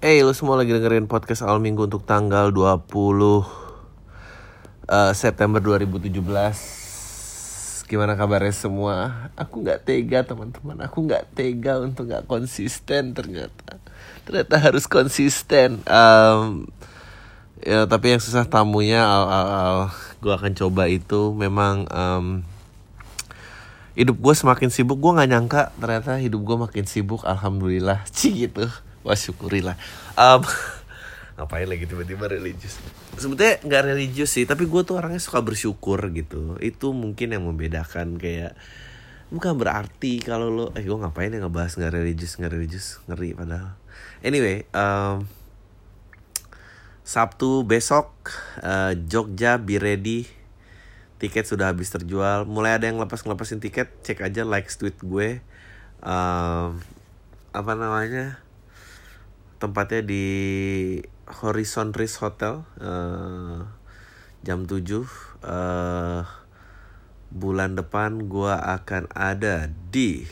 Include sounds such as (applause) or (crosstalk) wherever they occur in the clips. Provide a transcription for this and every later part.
Eh, lu semua lagi dengerin podcast awal minggu untuk tanggal 20 uh, September 2017. Gimana kabarnya semua? Aku nggak tega teman-teman. Aku nggak tega untuk nggak konsisten ternyata. Ternyata harus konsisten. Um, ya tapi yang susah tamunya. Al, al, al. Gue akan coba itu. Memang um, hidup gue semakin sibuk. Gue nggak nyangka ternyata hidup gue makin sibuk. Alhamdulillah. (laughs) Cih gitu. Wah syukurilah. Um, (laughs) Ngapain lagi tiba-tiba religius? Sebetulnya nggak religius sih Tapi gue tuh orangnya suka bersyukur gitu. Itu mungkin yang membedakan kayak Bukan berarti kalau lo Eh gue ngapain ya ngebahas nggak religius nggak religius Ngeri padahal. Anyway um, Sabtu besok uh, Jogja be ready. Tiket sudah habis terjual. Mulai ada yang lepas-ngelepasin tiket Cek aja like tweet gue. Um, Apa namanya tempatnya di Horizon Ris Hotel uh, jam 7 uh, bulan depan gua akan ada di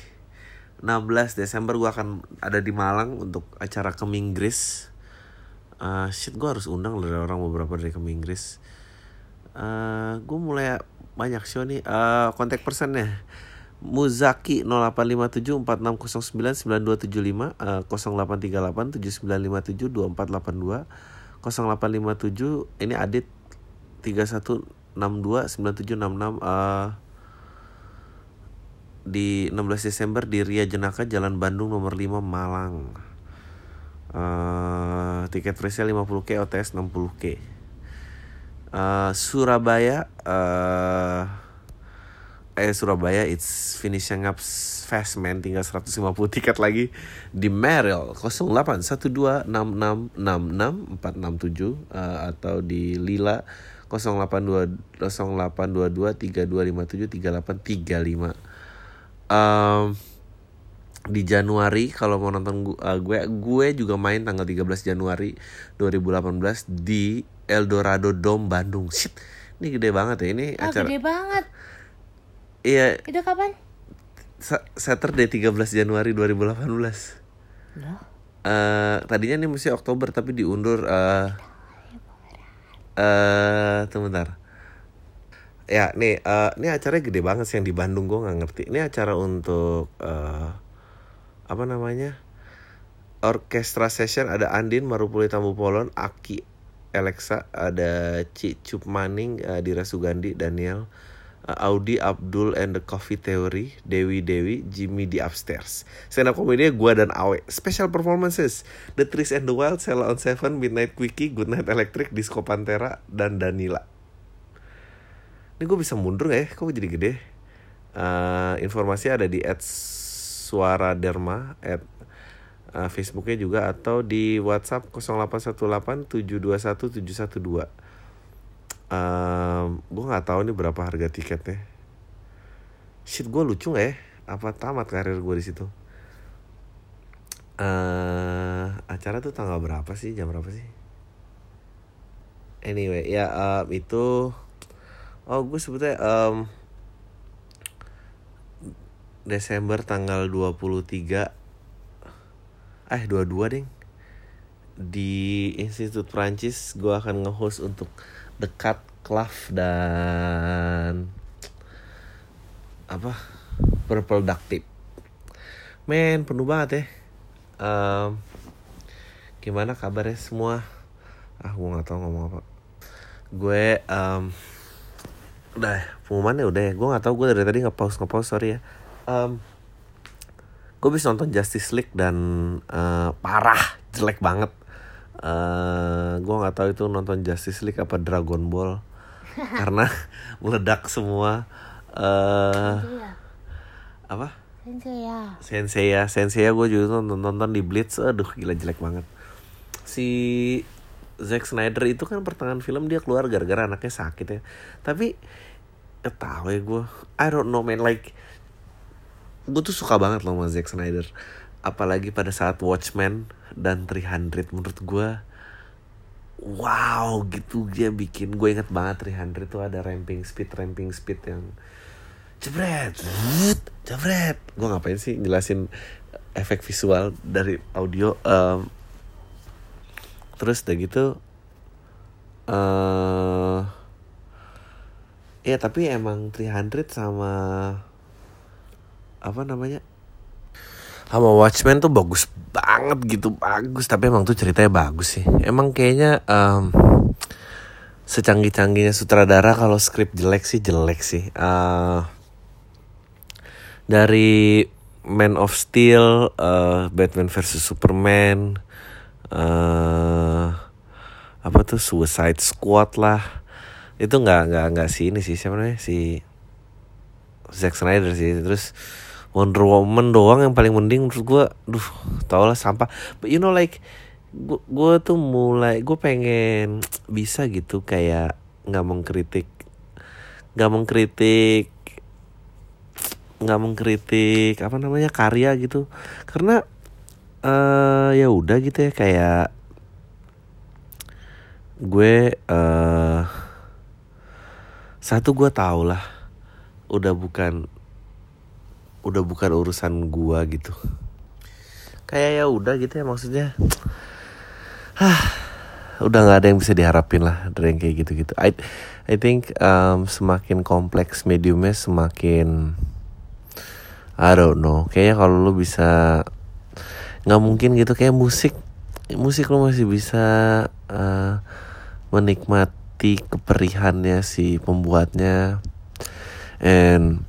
16 Desember. Gua akan ada di Malang untuk acara Keminggris uh, shit gua harus undang dari orang beberapa dari Keminggris uh, gua mulai banyak show nih. Uh, kontak personnya Muzaki 0857 4609 9275 uh, 0838 7957 2482 0857 ini Adit 3162 9766 uh, di 16 Desember di Ria Jenaka Jalan Bandung nomor 5 Malang. Uh, tiket presale 50k OTS 60k. Uh, Surabaya uh, eh Surabaya it's finishing up fast man tinggal 150 tiket lagi di Merrill 081266666467 uh, atau di Lila 082 0822 3257 3835 um, di Januari kalau mau nonton uh, gue gue juga main tanggal 13 Januari 2018 di Eldorado Dome Bandung. Shit. Ini gede banget ya ini oh, acara. gede banget. Iya. Itu kapan? Saturday 13 Januari 2018. Loh? Uh, tadinya nih mesti Oktober tapi diundur uh, uh, sebentar. Ya, nih uh, ini acaranya gede banget sih yang di Bandung gue nggak ngerti. Ini acara untuk uh, apa namanya? Orkestra session ada Andin Marupuli Tambu Polon, Aki Alexa, ada Cicup Maning, uh, Dira Sugandi, Daniel, Audi Abdul and the Coffee Theory, Dewi Dewi, Jimmy di Upstairs. Stand up komedinya gue dan Awe. Special performances, The Trees and the Wild, Sela on Seven, Midnight Quickie, Goodnight Electric, Disco Pantera, dan Danila. Ini gue bisa mundur gak ya? Kok jadi gede? Uh, informasi ada di at Suara Derma, at uh, Facebooknya juga, atau di WhatsApp 0818 721 712 um, gue nggak tahu nih berapa harga tiketnya. Shit gue lucu nggak ya? Apa tamat karir gue di situ? Uh, acara tuh tanggal berapa sih? Jam berapa sih? Anyway ya um, itu oh gue sebetulnya um, Desember tanggal 23 eh 22 ding di Institut Prancis gue akan nge-host untuk dekat Clove dan apa? Tape men penuh banget ya. Um, gimana kabarnya semua? Ah gue nggak tahu ngomong apa. Gue um, udah pengumumannya udah ya. Gue nggak tahu gue dari tadi nggak pause sorry ya. Um, gue bisa nonton Justice League dan uh, parah jelek banget uh, gue nggak tahu itu nonton Justice League apa Dragon Ball. (laughs) Karena (laughs) meledak semua. Uh, apa? Senseiya. Senseiya. Senseiya gue juga nonton nonton di Blitz. Aduh gila jelek banget. Si Zack Snyder itu kan pertengahan film dia keluar gara-gara anaknya sakit ya. Tapi ya tahu ya gue I don't know man. Like gue tuh suka banget loh sama Zack Snyder. Apalagi pada saat Watchmen dan 300 menurut gue wow gitu dia bikin gue inget banget 300 tuh ada ramping speed ramping speed yang jebret jebret. Gue ngapain sih jelasin efek visual dari audio um, terus udah gitu eh uh, ya tapi emang 300 sama apa namanya sama Watchmen tuh bagus banget gitu bagus. Tapi emang tuh ceritanya bagus sih. Emang kayaknya um, secanggih-canggihnya sutradara kalau skrip jelek sih jelek sih. Uh, dari Man of Steel uh, Batman versus Superman uh, apa tuh Suicide Squad lah. Itu nggak nggak nggak si ini sih siapa namanya? Si Zack Snyder sih. Terus Wonder Woman doang yang paling mending menurut gue duh tau lah sampah. But you know like gue tuh mulai gue pengen bisa gitu kayak nggak mengkritik nggak mengkritik nggak mengkritik apa namanya karya gitu. Karena uh, ya udah gitu ya kayak gue uh, satu gue tau lah udah bukan udah bukan urusan gue gitu. Kayak ya udah gitu ya maksudnya. Hah, udah nggak ada yang bisa diharapin lah dari yang kayak gitu gitu I I think um, semakin kompleks mediumnya semakin I don't know. Kayaknya kalau lu bisa nggak mungkin gitu. Kayak musik musik lu masih bisa uh, menikmati keperihannya si pembuatnya. And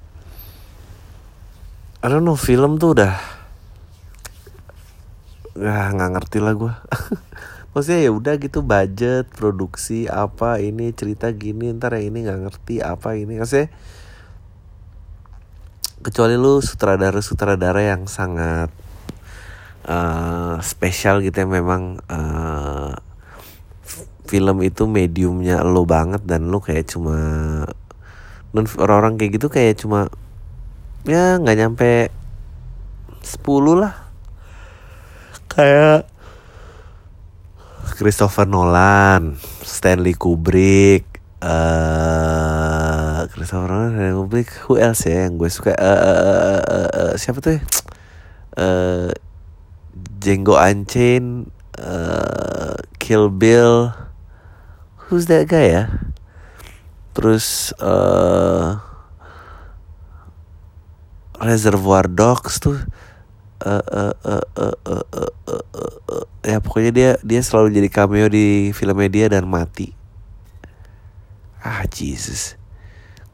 I don't know film tuh udah nggak nggak ngerti lah gue (laughs) maksudnya ya udah gitu budget produksi apa ini cerita gini ntar yang ini nggak ngerti apa ini. Maksudnya kecuali lu sutradara sutradara yang sangat uh, spesial gitu ya memang uh, film itu mediumnya lo banget dan lo kayak cuma orang-orang kayak gitu kayak cuma ya nggak nyampe 10 lah kayak Christopher Nolan, Stanley Kubrick, uh, Christopher Nolan, Stanley Kubrick, who else ya yang gue suka? Uh, uh, uh, uh, siapa tuh ya? Uh, Django Unchained, uh, Kill Bill, who's that guy ya? Terus uh, Reservoir Dogs tuh uh, ya pokoknya dia dia selalu jadi cameo di filmnya dia dan mati. Ah Jesus.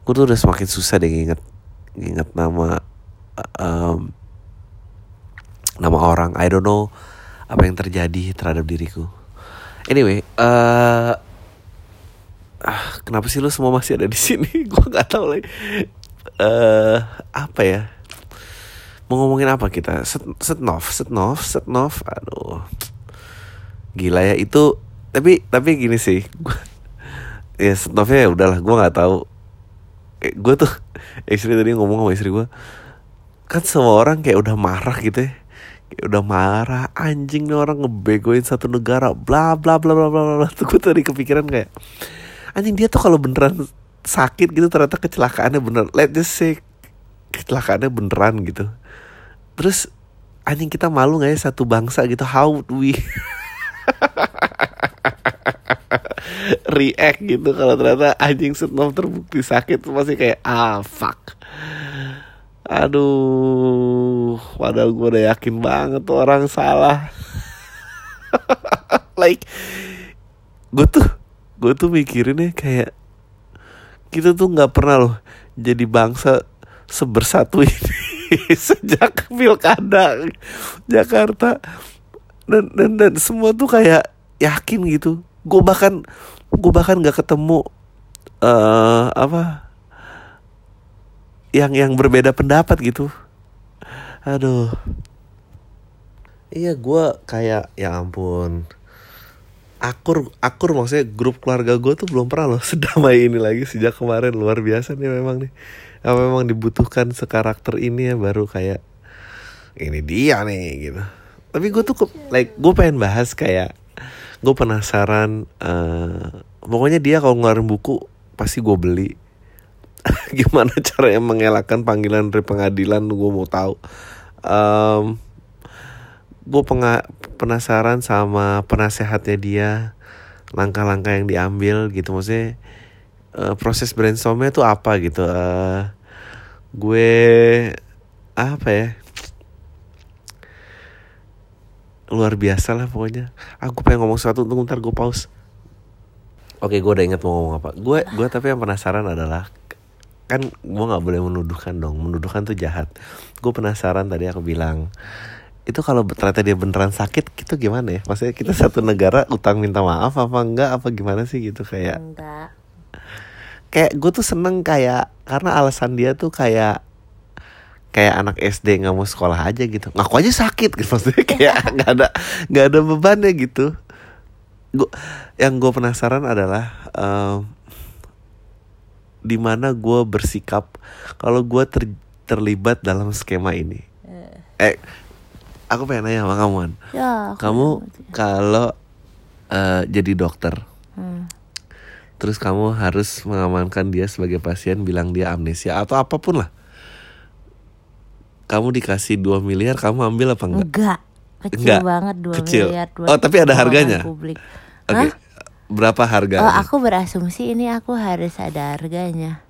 Gue tuh udah semakin susah deh nginget nginget nama um, nama orang. I don't know apa yang terjadi terhadap diriku. Anyway uh, ah, kenapa sih lu semua masih ada di sini? (laughs) Gue nggak tahu lagi. Uh, apa ya mau ngomongin apa kita? Set setnov setnov setnov aduh. Gila ya itu tapi tapi gini sih. Gua, (laughs) ya setnovnya ya udahlah gue nggak tahu. Eh, gue tuh (laughs) istri tadi ngomong sama istri gue kan semua orang kayak udah marah gitu ya. Kayak udah marah anjing nih orang ngebegoin satu negara bla bla bla bla bla bla. (laughs) Tuh gue tadi kepikiran kayak anjing dia tuh kalau beneran sakit gitu ternyata kecelakaannya bener. Let just say kecelakaannya beneran gitu terus anjing kita malu gak ya satu bangsa gitu? How would we (laughs) react gitu kalau ternyata anjing Setnov terbukti sakit masih kayak ah fuck. Aduh padahal gue udah yakin banget tuh orang salah. (laughs) Like gue tuh gue tuh mikirin ya kayak kita tuh nggak pernah loh jadi bangsa sebersatu ini (laughs) (laughs) sejak pilkada Jakarta. Dan dan dan semua tuh kayak yakin gitu. Gue bahkan gue bahkan nggak ketemu uh, apa yang yang berbeda pendapat gitu. Aduh. Iya gue kayak ya ampun. Akur akur maksudnya grup keluarga gue tuh belum pernah loh (laughs) sedamai ini lagi sejak kemarin. Luar biasa nih memang nih ya, memang dibutuhkan sekarakter ini ya baru kayak ini dia nih gitu. Tapi gue tuh like gue pengen bahas kayak gue penasaran uh, pokoknya dia kalau ngeluarin buku pasti gue beli. (laughs) Gimana caranya mengelakkan panggilan dari pengadilan gue mau tahu. Um, gue penasaran sama penasehatnya dia langkah-langkah yang diambil gitu. Maksudnya uh, proses brainstormnya tuh apa gitu uh, gue apa ya? Luar biasa lah pokoknya. Aku pengen ngomong sesuatu untuk ntar gue pause. Oke gue udah inget mau ngomong apa. Gue gue tapi yang penasaran adalah kan gue nggak boleh menuduhkan dong. Menuduhkan tuh jahat. Gue penasaran tadi aku bilang itu kalau ternyata dia beneran sakit gitu gimana ya? Maksudnya kita satu negara utang minta maaf apa enggak? Apa gimana sih gitu kayak? Enggak kayak gue tuh seneng kayak karena alasan dia tuh kayak kayak anak SD nggak mau sekolah aja gitu. Ngaku aja sakit gitu (laughs) maksudnya kayak (laughs) nggak ada nggak ada bebannya gitu. Gua yang gue penasaran adalah um, di mana gue bersikap kalau gue ter, terlibat dalam skema ini. Eh. Aku pengen nanya sama kamu ya kamu kalau eh, jadi dokter. Terus kamu harus mengamankan dia sebagai pasien bilang dia amnesia atau apa pun lah kamu dikasih 2 miliar kamu ambil apa enggak enggak kecil Enggak, banget dua kecil. miliar buat Oh, tapi ada harganya? publik. oke Hah? berapa harga Oh, aku berasumsi ini aku harus ada harganya.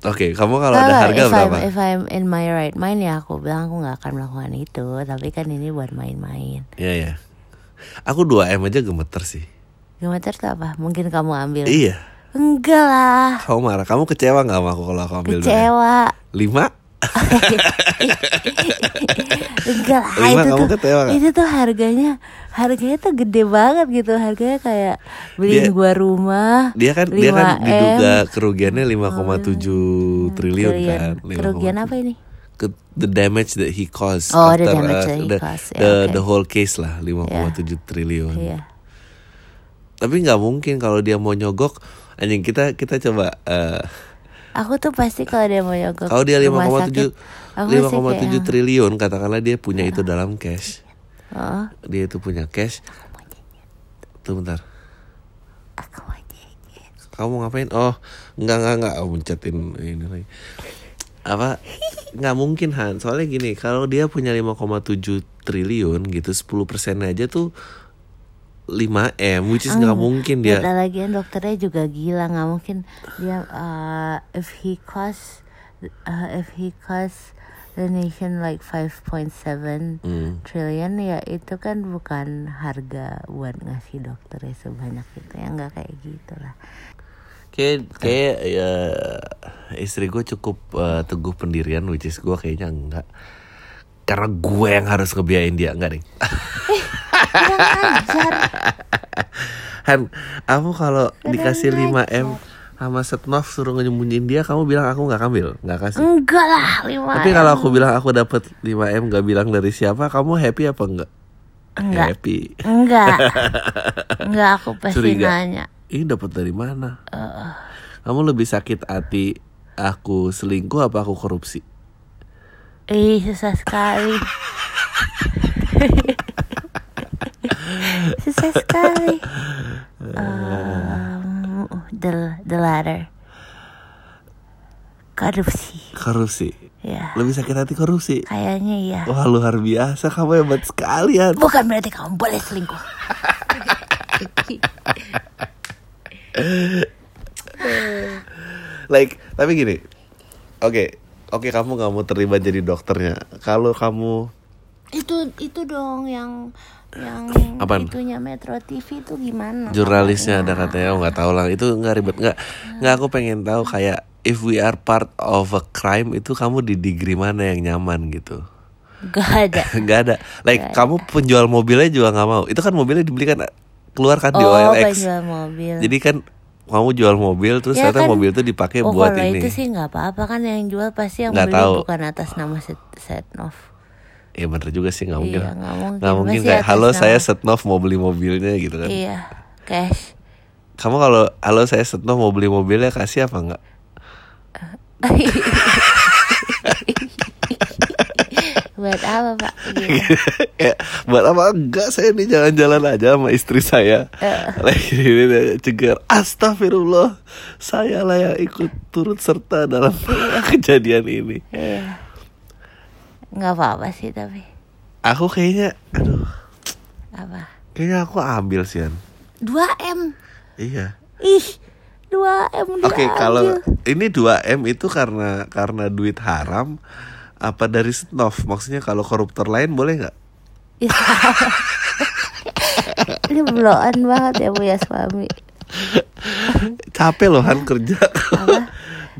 oke kamu kalau ada harga if berapa I'm, if I'm in my right mind ya aku bilang aku nggak akan melakukan itu. Tapi kan ini buat main-main. Iya ya aku 2 m aja gemeter sih Gemeter tuh apa? Mungkin kamu ambil. iya Enggak lah. kamu marah kamu kecewa nggak sama aku kalau aku ambil 2 M? Kecewa. lima Enggak lah. Lima, itu kamu tuh, kecewa itu tuh harganya harganya tuh gede banget gitu. Harganya kayak beliin Dia- gua rumah. dia kan dia kan 5M. diduga kerugiannya 5,7 triliun kan Kerugian 5,7. apa ini? the damage that he caused Oh, the after, damage uh, that he the, caused. Ya, the, oke. the whole case lah 5,7 triliun Iya. Tapi nggak mungkin kalau dia mau nyogok. Anjing kita kita coba eh, Aku tuh pasti kalau dia mau nyogok kalau dia 5,7 sakit, aku pasti 5,7 kayak, triliun katakanlah dia punya itu dalam cash. Oh, dia itu punya cash. Tuh bentar. Aku mau kamu mau ngapain? Oh nggak nggak nggak. Oh, mencetin ini lagi. Apa? Nggak mungkin Han. Soalnya gini kalau dia punya 5,7 triliun gitu 10 persen aja tuh 5 m which is nggak mungkin dia. Dan lagian dokternya juga gila nggak mungkin dia uh, if he cost uh, if he cost the nation like 5.7 Hmm. trillion ya itu kan bukan harga buat ngasih dokternya sebanyak itu ya nggak kayak gitu lah. Kayak kayak ya istri gue cukup eh, teguh pendirian which is gue kayaknya enggak karena gue yang harus ngebiayain dia enggak deh. ajar (laughs) Han kamu kalau dikasih 5 m sama setnov suruh nyembunyiin dia kamu bilang aku nggak ambil nggak kasih enggak lah lima Tapi kalau aku bilang aku dapat 5 m nggak bilang dari siapa, kamu happy apa enggak? Enggak. Happy. enggak (laughs) enggak aku pasti Curiga. nanya Ini dapat dari mana? Eh, Kamu lebih sakit hati aku selingkuh apa aku korupsi? Ih susah sekali (laughs) (laughs) Susah sekali (laughs) um, the, the latter Korupsi Korupsi. Ya Lebih sakit hati korupsi. Kayaknya iya Wah luar biasa kamu hebat sekali ya. Bukan berarti kamu boleh selingkuh (laughs) Like tapi gini. Oke, oke kamu nggak mau terlibat jadi dokternya. Kalau kamu Itu itu dong yang yang Apaan? itunya Metro TV itu gimana? jurnalisnya ada katanya, oh nggak tahu lah. Itu nggak ribet nggak. Nggak aku pengen tahu kayak if we are part of a crime itu kamu di degree mana yang nyaman gitu. Gak ada (laughs) nggak ada like Nggak kamu penjual mobilnya juga nggak mau itu kan mobilnya dibeli kan keluar kan di Oh OLX penjual mobil jadi kan kamu jual mobil terus Ya ternyata kan, mobil itu dipakai oh, buat kalau ini itu sih nggak apa-apa kan yang jual pasti yang Nggak beli tahu. bukan atas nama set Setnov. Ya bener juga sih nggak mungkin Iya, nggak mungkin. nggak mungkin kayak halo nama." saya Setnov mau beli mobilnya gitu kan Iya, cash. kamu kalau halo saya Setnov mau beli mobilnya kasih apa enggak (laughs) Buat apa pak? Gitu. (laughs) Kayak, buat apa enggak saya ini jalan-jalan aja sama istri saya lagi ini cegar astagfirullah saya lah yang ikut turut serta dalam (laughs) kejadian ini Iya. Nggak apa-apa sih tapi. aku kayaknya aduh Apa? Kayaknya aku ambil sih An. 2 M. Iya. Ih, 2 M Oke, kalau ini 2M itu karena karena duit haram apa dari snof? Maksudnya kalau koruptor lain boleh nggak? (laughs) Ini bloan banget ya punya suami. Capek loh Han kerja. Apa?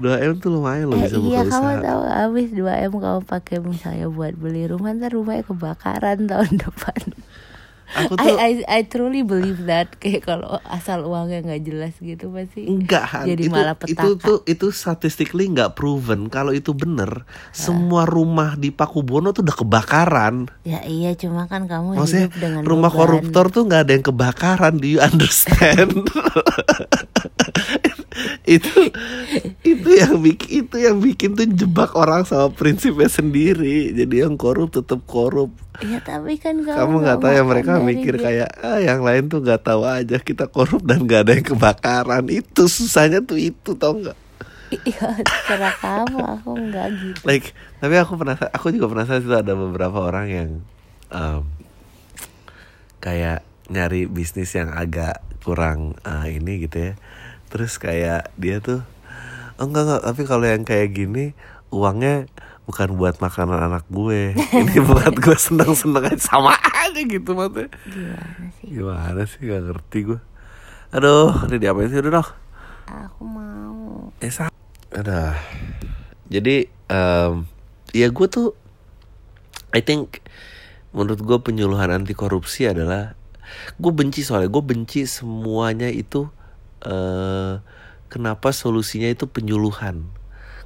2M tuh lumayan loh Eh, bisa iya buka kamu usaha. tahu habis 2 M kamu pakai misalnya buat beli rumah ntar rumahnya kebakaran tahun (laughs) depan. Aku I, tuh I I truly believe that (laughs) kayak kalau asal uangnya nggak jelas gitu pasti Enggak jadi itu, malah itu petaka. tuh itu statistically nggak proven kalau itu bener semua rumah di Pakubono tuh udah kebakaran Ya iya cuma kan kamu maksudnya hidup dengan rumah beban. koruptor tuh nggak ada yang kebakaran do you (laughs) understand itu itu yang bikin itu yang bikin tuh jebak orang sama prinsipnya sendiri. Jadi yang korup tetap korup. Ya tapi kan kamu kamu nggak tahu ya mereka mikir dia. kayak ah yang lain tuh nggak tahu aja kita korup dan nggak ada yang kebakaran. Itu susahnya tuh itu tau nggak Iya terserah kamu aku nggak gitu. like tapi aku penasaran aku juga penasaran itu ada beberapa orang yang um, kayak nyari bisnis yang agak kurang uh, ini gitu ya terus kayak dia tuh oh, enggak enggak tapi kalau yang kayak gini uangnya bukan buat makanan anak gue. (laughs) Ini buat gue seneng seneng aja. Sama aja gitu maksudnya. Gimana sih? gimana sih? Gak ngerti gue. Aduh ini diapain sih? Udah dong Aku mau. Eh sa Aduh. Jadi em, ya gue tuh I think menurut gue penyuluhan anti korupsi adalah gue benci soalnya gue benci semuanya itu eh kenapa solusinya itu penyuluhan?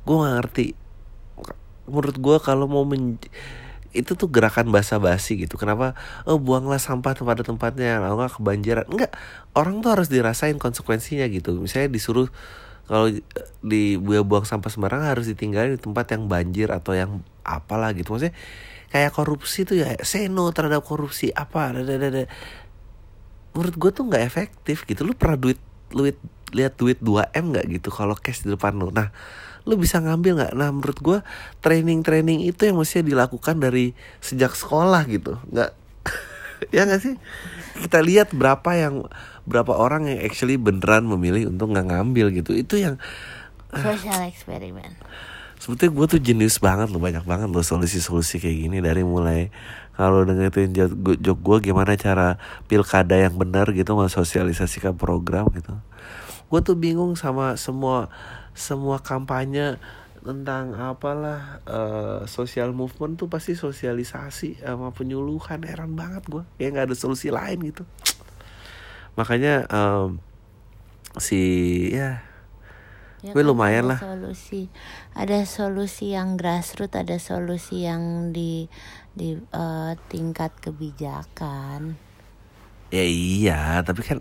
Gue gak ngerti. Menurut gue kalau mau men itu tuh gerakan basa-basi gitu. Kenapa? Oh buanglah sampah pada tempatnya. Kalau nggak kebanjiran. Enggak orang tuh harus dirasain konsekuensinya gitu. Misalnya disuruh kalau di buang sampah sembarangan harus ditinggalin di tempat yang banjir atau yang apalah gitu. Maksudnya kayak korupsi tuh ya say no terhadap korupsi apa dadadada. menurut gue tuh nggak efektif gitu. Lu pernah duit duit lihat duit 2 m nggak gitu kalau cash di depan lu? Nah lu bisa ngambil nggak? Nah menurut gue training training itu yang mestinya dilakukan dari sejak sekolah gitu. Nggak (laughs) ya nggak sih? Kita lihat berapa yang berapa orang yang actually beneran memilih untuk nggak ngambil gitu. Itu yang Social eksperimen. sebetulnya gue tuh jenius banget loh banyak banget loh solusi-solusi kayak gini dari mulai kalau dengerin jok gue gimana cara pilkada yang benar gitu mensosialisasikan program gitu. Gue tuh bingung sama semua semua kampanye tentang apalah eh, social movement tuh pasti sosialisasi sama penyuluhan heran banget gue kayak nggak ada solusi lain gitu. Makanya em, si ya Ya Gue kan lumayan ada lah. Solusi, ada solusi yang grassroots, ada solusi yang di di eh, tingkat kebijakan. Ya iya, tapi kan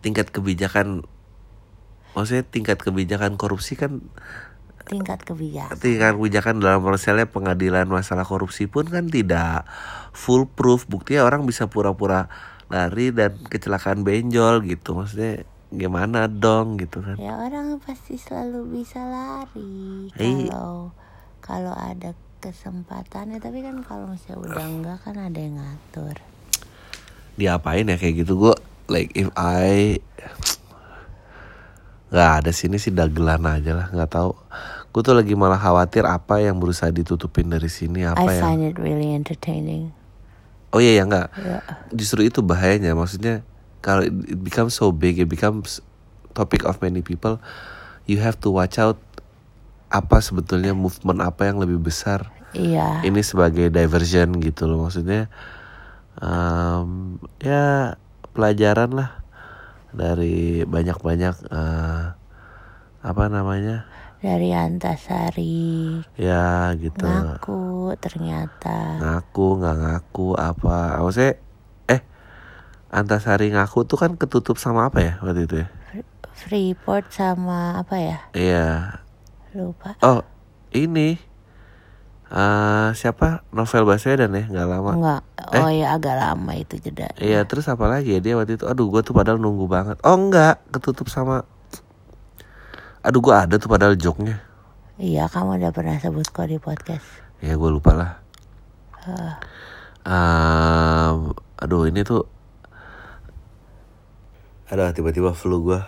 tingkat kebijakan maksudnya tingkat kebijakan korupsi kan Tingkat kebijakan. tingkat kebijakan dalam misalnya pengadilan masalah korupsi pun kan tidak full proof. Buktinya orang bisa pura-pura lari dan kecelakaan benjol gitu. Maksudnya gimana dong gitu kan. Ya orang pasti selalu bisa lari Iya. kalau kalau ada kesempatannya. Tapi kan kalau misalnya udah enggak kan ada yang ngatur. Diapain ya kayak gitu gue like if I nggak ada sini sih dagelan aja lah nggak tahu gue tuh lagi malah khawatir apa yang berusaha ditutupin dari sini apa I yang find it really entertaining. Oh iya ya enggak. Ya. Justru itu bahayanya. Maksudnya kalau it becomes so big, it becomes topic of many people, you have to watch out apa sebetulnya movement apa yang lebih besar. Iya. Ini sebagai diversion gitu loh maksudnya. em, ya pelajaran lah dari banyak-banyak eh, apa namanya Dari Antasari ya gitu ngaku ternyata. ngaku nggak ngaku apa maksudnya eh Antasari ngaku tuh kan ketutup sama apa ya waktu itu ya Freeport sama apa ya? iya Lupa. oh ini eh siapa? Novel Baswedan ya? Nggak lama. Enggak. Oh ya agak lama itu jeda. iya terus apa lagi ya? Dia waktu itu aduh gue tuh padahal nunggu banget. Oh enggak ketutup sama aduh gue ada tuh padahal joknya. Iya, kamu udah pernah sebut kok di podcast. ya gue lupa lah. Eh, Em, aduh ini tuh Aduh tiba-tiba flu gue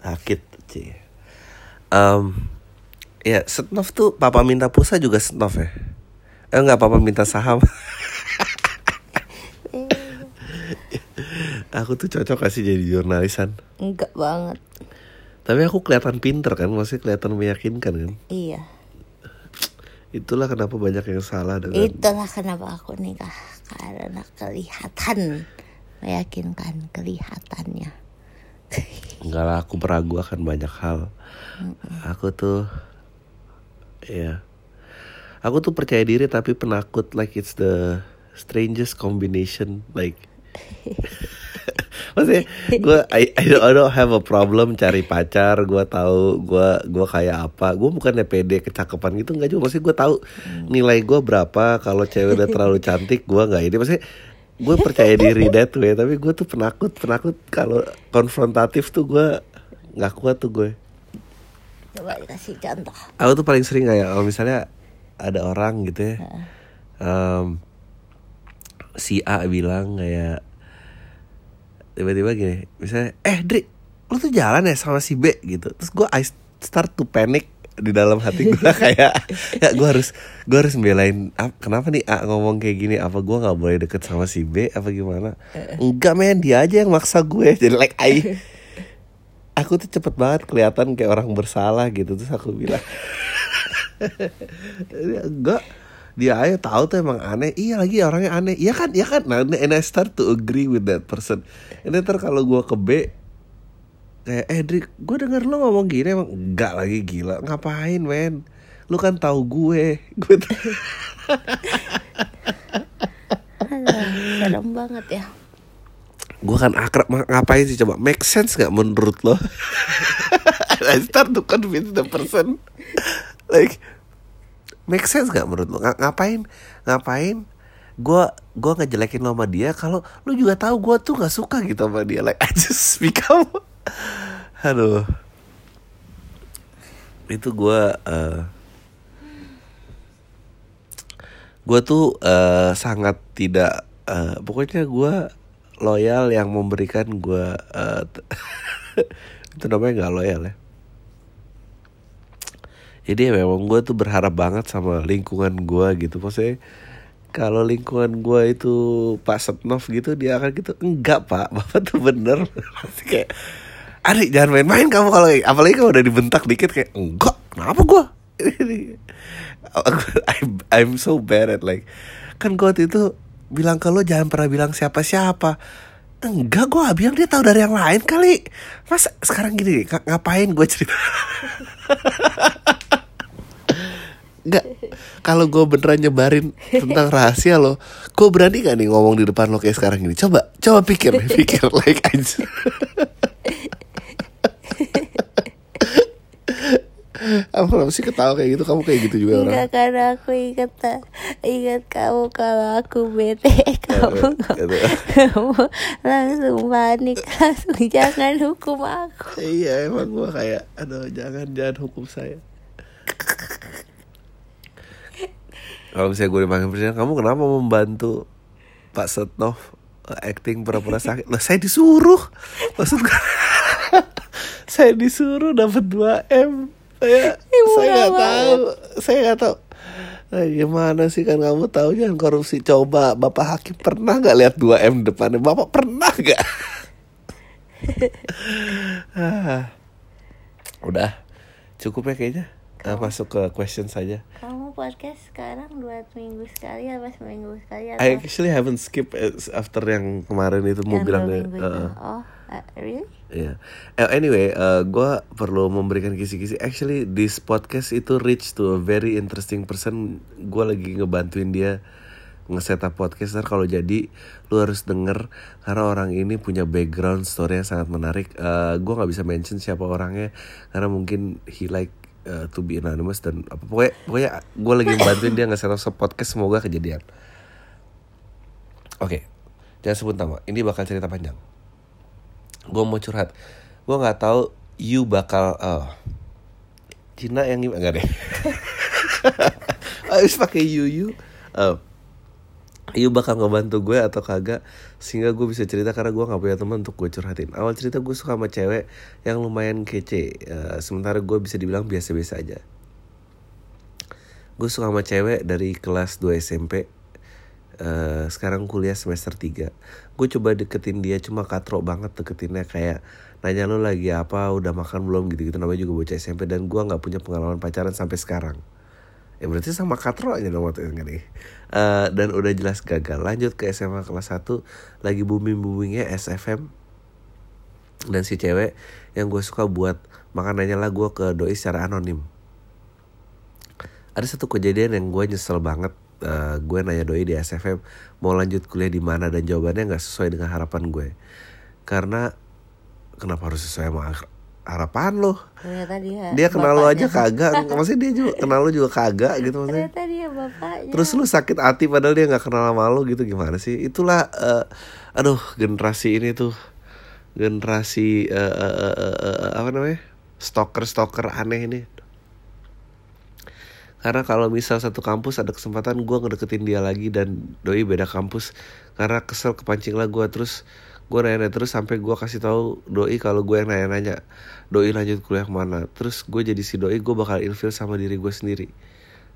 sakit cie. Um, ya Setnov tuh papa minta pulsa juga Setnov ya. Eh enggak papa minta saham. (laughs) aku tuh cocok kasih jadi jurnalisan. Enggak banget. Tapi aku kelihatan pinter kan, masih kelihatan meyakinkan kan. Iya. Itulah kenapa banyak yang salah dengan Itulah kenapa aku nikah karena kelihatan meyakinkan kelihatannya. Enggak lah, aku meragu akan banyak hal. Aku tuh, ya, aku tuh percaya diri tapi penakut. Like it's the strangest combination. Like, (laughs) maksudnya, gue I, I, don't, I don't have a problem cari pacar. Gue tahu gue gue kayak apa. Gue bukannya pede kecakapan gitu nggak juga. Maksudnya gue tahu nilai gue berapa. Kalau cewek udah terlalu cantik, gue nggak ini. Maksudnya gue percaya diri that way tapi gue tuh penakut penakut kalau konfrontatif tuh gue nggak kuat tuh gue Coba dikasih contoh. aku tuh paling sering kayak kalau misalnya ada orang gitu ya em, si A bilang kayak tiba-tiba gini misalnya eh Dri lu tuh jalan ya sama si B? gitu. Terus gue I start to panic di dalam hati gue (laughs) kayak ya gue harus gue harus belain "Ah, kenapa nih A ngomong kayak gini? Apa gue nggak boleh deket sama si B? Apa gimana? Enggak men dia aja yang maksa gue. Jadi like I (laughs) aku tuh cepet banget kelihatan kayak orang bersalah gitu terus aku bilang enggak dia aja tahu tuh emang aneh. Iya lagi orangnya aneh. Iya kan iya kan? Nah and I start to agree with that person. Then ntar kalau gue ke B kayak eh Dri gue denger lo ngomong gini emang. Enggak lagi gila. Ngapain men? Lu kan tahu gue. (laughs) Gue serem banget ya. Gue kan akrab ngapain sih coba? Make sense nggak menurut lo? I start to convince the person. Like make sense nggak menurut lo? Nga- ngapain? Ngapain gue gue ngejelekin lo sama dia kalau lu juga tahu gue tuh nggak suka gitu sama dia? Like I just become aduh. Itu gue uh, gue tuh eh, sangat tidak eh, pokoknya gue loyal yang memberikan gue t- (laughs) itu namanya nggak loyal ya. Jadi memang gue tuh berharap banget sama lingkungan gue gitu. Maksudnya kalau lingkungan gue itu Pak Setnov gitu dia akan gitu enggak Pak Bapak tuh bener. Pasti kayak Adik jangan main-main kamu kalau apalagi kalau udah dibentak dikit kayak enggak kenapa gue (laughs) (laughs) I'm, I'm so bad at like kan gue itu bilang ke lo jangan pernah bilang siapa-siapa. Enggak gue bilang dia tahu dari yang lain kali. Mas sekarang gini ng- ngapain gue cerita? Enggak Kalau gue beneran nyebarin Tentang rahasia lo Gue berani gak nih ngomong di depan lo kayak sekarang gini? Coba Coba pikir Pikir (laughs) like aja Kamu kenapa sih ketawa kayak gitu? Kamu kayak gitu juga orang. Enggak karena aku ingat ingat kamu kalau aku bete. (laughs) Kamu kamu langsung panik. Langsung jangan hukum aku. Iya emang gue kayak Aduh jangan Jangan hukum saya. Kalau misalnya gue dipanggil presiden Kamu kenapa membantu Pak Setnov Acting pura-pura sakit? Lah saya disuruh. Maksud gue (laughs) Saya disuruh dapat 2M Saya Ibu Saya nggak tahu. Saya nggak tahu. Nah, gimana sih kan kamu tahu jangan korupsi. Coba Bapak Hakim pernah nggak lihat 2M depannya? Bapak pernah nggak? (laughs) Ah. Udah Cukup ya kayaknya. Nah, Masuk ke question saja. Kamu podcast sekarang dua minggu sekali apa seminggu sekali atau I actually haven't skip as- after yang kemarin itu mau yang bilang deh. minggu itu? Oh, uh, really? Iya. Eh, Anyway, gue perlu memberikan kisi-kisi. Actually, this podcast itu reach to a very interesting person. Gue lagi ngebantuin dia nge-setup podcast. Ntar kalau jadi, lu harus denger karena orang ini punya background story yang sangat menarik. Eh gue nggak bisa mention siapa orangnya karena mungkin he like uh, to be anonymous dan apa pokoknya pokoknya gue lagi ngebantuin dia nge-setup se- podcast semoga kejadian. Oke, jangan sebut nama. Ini bakal cerita panjang gue mau curhat gue nggak tahu you bakal oh, Cina yang gimana enggak deh (laughs) habis pakai you you Oh. Iu bakal ngebantu gue atau kagak sehingga gue bisa cerita karena gue nggak punya teman untuk gue curhatin. Awal cerita gue suka sama cewek yang lumayan kece, eh, sementara gue bisa dibilang biasa-biasa aja. Gue suka sama cewek dari kelas 2 SMP. Eh, sekarang kuliah semester 3 Gue coba deketin dia cuma katrok banget deketinnya kayak nanya lu lagi apa, udah makan belum? Gitu-gitu. Namanya juga bocah SMP dan gue nggak punya pengalaman pacaran sampai sekarang. Ya berarti sama katroknya dong waktu itu nih. Eh, dan udah jelas gagal. Lanjut ke SMA kelas 1 lagi booming-boomingnya SFM dan si cewek yang gue suka buat makanannya lah gue ke doi secara anonim. Ada satu kejadian yang gue nyesel banget Eh, gue nanya doi di SFM mau lanjut kuliah di mana dan jawabannya nggak sesuai dengan harapan gue karena kenapa harus sesuai sama har- harapan lo Ternyata dia. dia kenal lo aja bapaknya. kagak maksudnya dia juga kenal lo juga kagak (laughs) gitu maksudnya Ternyata dia bapaknya. Terus lu sakit hati padahal dia nggak kenal sama lu gitu gimana sih? Itulah eh, aduh generasi ini tuh generasi eh, eh, eh, eh, apa namanya? stalker-stalker aneh ini. Karena kalau misal satu kampus ada kesempatan gue ngedeketin dia lagi dan doi beda kampus. Karena kesel kepancing lah gue terus gue nanya terus sampai gue kasih tahu doi kalau gue yang nanya-nanya doi lanjut kuliah ke mana terus gue jadi si doi gue bakal ilfil sama diri gue sendiri.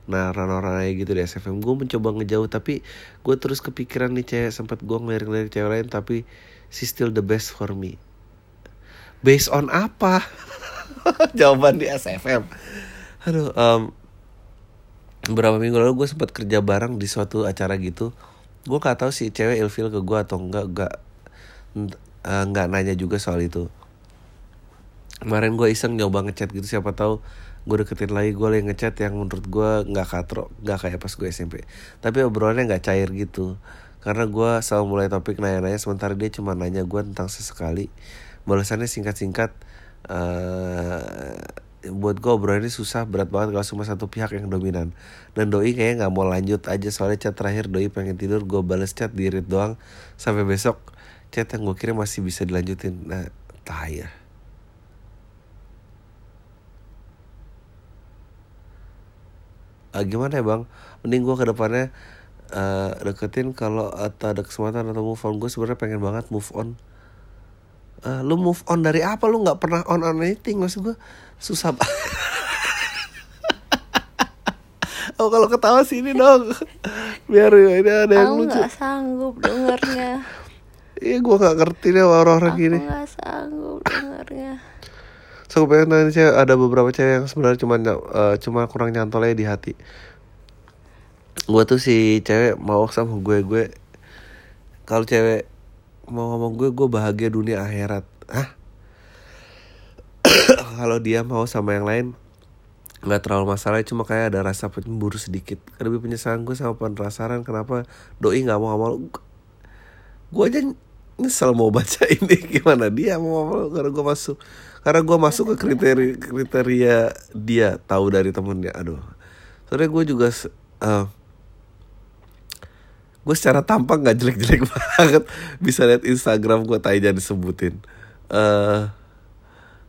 Nah rana-rana kayak gitu di SFM Gue mencoba ngejauh tapi Gue terus kepikiran nih cewek Sempat gue ngelirik-ngelirik cewek lain Tapi she still the best for me. Based on apa? (laughs) Jawaban di SFM Aduh em, Beberapa minggu lalu gue sempat kerja bareng di suatu acara gitu. Gue gak tahu si cewek ilfil ke gue atau enggak Enggak eh, Enggak nanya juga soal itu. Kemarin gue iseng nyoba ngechat gitu siapa tahu gue deketin lagi gue lagi ngechat yang menurut gue nggak katro nggak kayak pas gue SMP tapi obrolannya nggak cair gitu. Karena gue selalu mulai topik nanya-nanya sementara dia cuma nanya gue tentang sesekali. Balasannya singkat-singkat eh buat gue obrolannya susah berat banget kalau cuma satu pihak yang dominan. Dan doi kayaknya nggak mau lanjut aja soalnya chat terakhir doi pengen tidur gue bales chat di read doang. Sampai besok chat yang gue kirim masih bisa dilanjutin. Nah tai ya. Ah, gimana ya bang? Mending gue ke depannya eh deketin kalau atau ada kesempatan atau move on. Gue sebenarnya pengen banget move on. Eh, lu move on dari apa? Lu nggak pernah on on anything maksud gue susah banget (laughs) oh kalau ketawa sini dong biar ini ada yang Aku lucu nggak sanggup dengarnya. iya gue nggak ngerti deh orang-orang Aku gini nggak sanggup dengarnya. So gue pengen nanya cewek, ada beberapa cewek yang sebenarnya cuma eh, cuma kurang nyantol aja di hati. Gue tuh si cewek mau sama gue gue kalau cewek mau ngomong gue gue bahagia dunia akhirat. Hah? (coughs) kalau dia mau sama yang lain nggak terlalu masalah. Cuma kayak ada rasa cemburu sedikit. Lebih penyesalan gue sama penasaran kenapa doi nggak mau sama lu. Gue aja nyesel mau baca (laughs) ini gimana dia mau sama lu karena gue masuk. Karena gue masuk ke kriteria kriteria dia tahu dari temennya. Aduh. Soalnya gue juga se- eh, gue secara tampang nggak jelek-jelek (laughs) banget. Bisa lihat Instagram gue jangan disebutin. Eh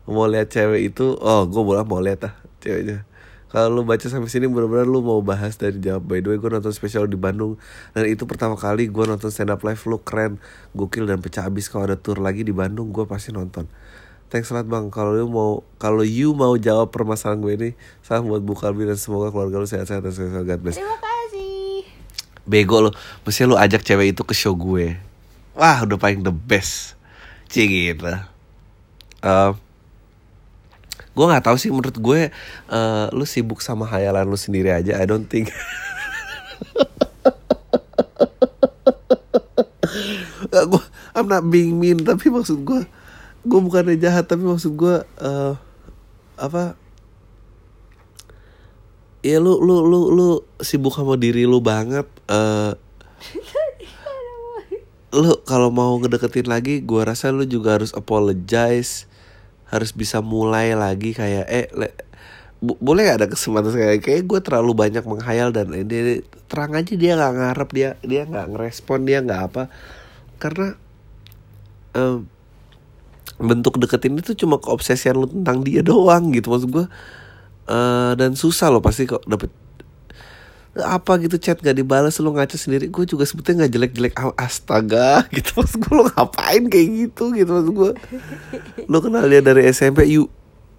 mau lihat cewek itu oh gue boleh mau lihat ah ceweknya. Kalau lu baca sampai sini benar-benar lu mau bahas dari jawab by the way gue nonton spesial di Bandung. Dan itu pertama kali gue nonton stand up live lu keren gokil dan pecah abis kalau ada tour lagi di Bandung gue pasti nonton. Thanks a lot bang. Kalau lu mau kalau you mau jawab permasalahan gue ini salam buat Bu Kalbi dan semoga keluarga lu sehat-sehat dan sukses God bless. Terima kasih. bego lo mesti lu ajak cewek itu ke show gue. Wah udah paling the best. Cie gitu Eh, gue nggak tahu sih menurut gue eh, lu sibuk sama hayalan lu sendiri aja I don't think. (laughs) Gue I'm not being mean tapi maksud gue gue bukannya jahat tapi maksud gue eh, apa? Ya lu lu lu lu sibuk sama diri lu banget eh. (laughs) Lu kalau mau ngedeketin lagi gua rasa lu juga harus apologize harus bisa mulai lagi kayak eh le- bo- boleh gak ada kesempatan kayak kayak gue terlalu banyak menghayal dan ini terang aja dia nggak ngarep dia dia nggak ngerespon dia nggak apa. Karena em, bentuk deketin itu cuma keobsesian lu tentang dia (laughs) doang gitu maksud gue Eh, dan susah loh pasti kok dapet apa gitu chat gak dibalas lu ngaca sendiri. Gue juga sebetulnya nggak jelek-jelek astaga (laughs) gitu. Mas gue lu ngapain kayak gitu gitu mas gue lu kenal dia dari SMP you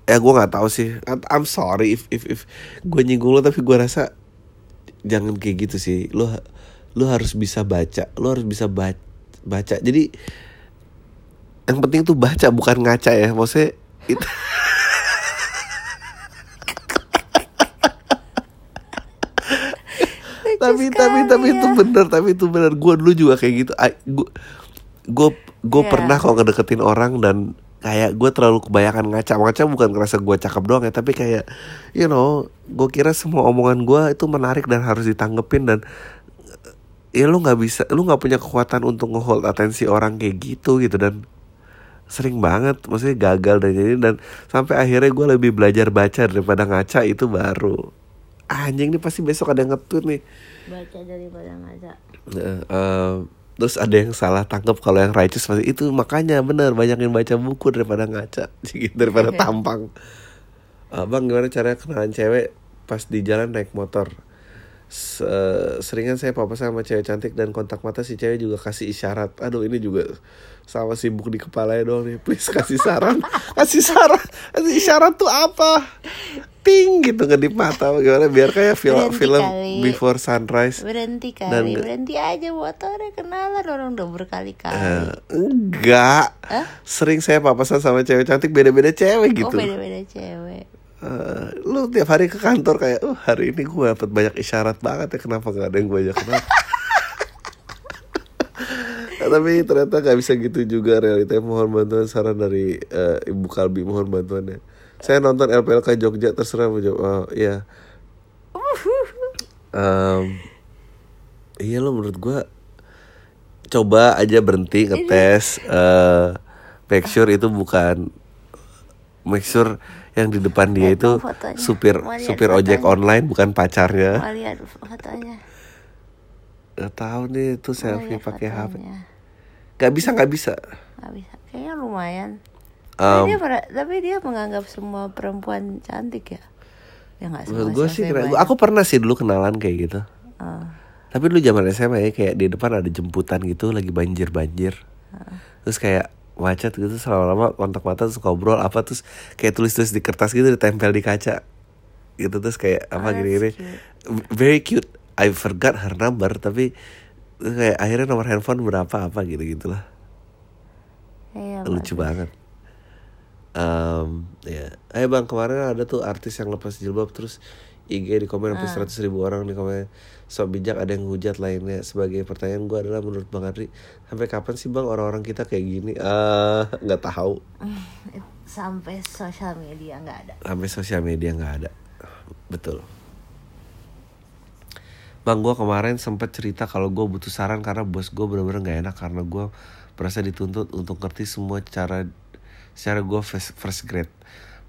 ya gue nggak tahu sih. I'm sorry if if if gue nyinggung lo tapi gue rasa jangan kayak gitu sih. Lu lu harus bisa baca lu harus bisa baca baca. Jadi yang penting tuh baca bukan ngaca ya. Maksudnya itu (laughs) tapi tapi tapi itu ya. bener tapi itu bener. Gue dulu juga kayak gitu. Gue gue gue Iya. pernah kok ngedeketin orang dan kayak gue terlalu kebanyakan ngaca. Ngaca bukan ngerasa gue cakep doang ya tapi kayak you know gue kira semua omongan gue itu menarik dan harus ditanggepin dan ya lu nggak bisa lu nggak punya kekuatan untuk ngehold atensi orang kayak gitu gitu dan sering banget maksudnya gagal dan jadi dan sampai akhirnya gue lebih belajar baca daripada ngaca itu baru. Anjing nih pasti besok ada yang nge-tweet nih baca daripada ngaca. Em, terus ada yang salah tangkap kalau yang righteous pasti itu makanya bener banyakin baca buku daripada ngaca (laughs) daripada tampang. Abang gimana caranya kenalan cewek pas di jalan naik motor? S- eh, seringan saya papasan sama cewek cantik dan kontak mata si cewek juga kasih isyarat. Aduh ini juga sama sibuk di kepalanya doang nih. Please kasih saran. (laughs) Kasih saran. Kasih isyarat tuh apa ting gitu ngedip mata gimana? Biar kayak film Berhenti film kali. before sunrise. Berhenti Dan kali nggak- berhenti aja motornya kenalan orang udah berkali-kali. Eh, enggak. Sering saya papasan sama cewek cantik beda-beda cewek oh gitu beda-beda cewek. Eh, lu tiap hari ke kantor kayak oh hari ini gue dapat banyak isyarat banget ya kenapa gak ada yang gue ajak kenal? (laughs) Nah, tapi ternyata gak bisa gitu juga realitanya mohon bantuan saran dari eh, ibu Kalbi mohon bantuannya saya nonton LPLK Jogja terserah mau jawab oh, iya. Em, iya lo menurut gue coba aja berhenti ngetes eh make sure itu bukan make sure yang di depan dia itu fotonya. supir supir ojek fotonya. online bukan pacarnya. Mau lihat fotonya. Gak tahu nih itu selfie pakai HP fotonya. Gak bisa nggak bisa. Nggak bisa. Kayaknya lumayan Em, tapi, dia, tapi dia menganggap semua perempuan cantik ya? Ya semua menurut gue sih aku pernah sih dulu kenalan kayak gitu. Oh. tapi dulu zaman SMA ya kayak di depan ada jemputan gitu lagi banjir banjir terus kayak macet gitu selama lama kontak mata terus ngobrol apa terus kayak tulis tulis di kertas gitu ditempel di kaca. Gitu terus kayak apa Oh, gini gini very cute. I forgot her number tapi kayak akhirnya nomor handphone berapa apa gitu gitulah Iya, lucu banget Em, ya. Eh bang kemarin ada tuh artis yang lepas jilbab terus IG di komen Ah. sampai 100 ribu orang di komen. Sok bijak ada yang hujat lainnya. Sebagai pertanyaan gue adalah menurut bang Adri sampai kapan sih bang orang-orang kita kayak gini? Eh nggak tahu. (laughs) Sampai sosial media nggak ada. Sampai sosial media nggak ada. Betul. Bang gue kemarin sempat cerita kalau gue butuh saran karena bos gue bener-bener nggak enak karena gue merasa dituntut untuk ngerti semua cara secara gue first, first grade.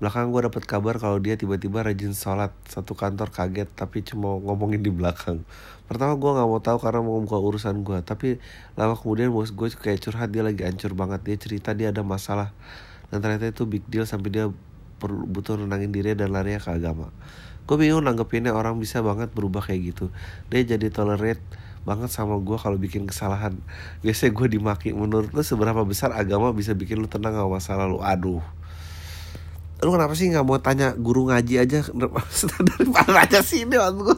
Belakang gue dapet kabar kalau dia tiba-tiba rajin sholat. Satu kantor kaget tapi cuma ngomongin di belakang. Pertama gue nggak mau tahu karena mau buka urusan gue tapi lama kemudian bos gue kayak curhat dia lagi hancur banget. Dia cerita dia ada masalah. Dan ternyata itu big deal sampai dia perlu butuh nenangin diri dan larinya ke agama. Gue bingung nanggepinnya orang bisa banget berubah kayak gitu. Dia jadi tolerate banget sama gue kalau bikin kesalahan. Biasanya gue dimaki. Menurut lu seberapa besar agama bisa bikin lu tenang sama masa lalu? Aduh. Lu kenapa sih nggak mau tanya guru ngaji aja? (laughs) Dari mana aja sih ini gue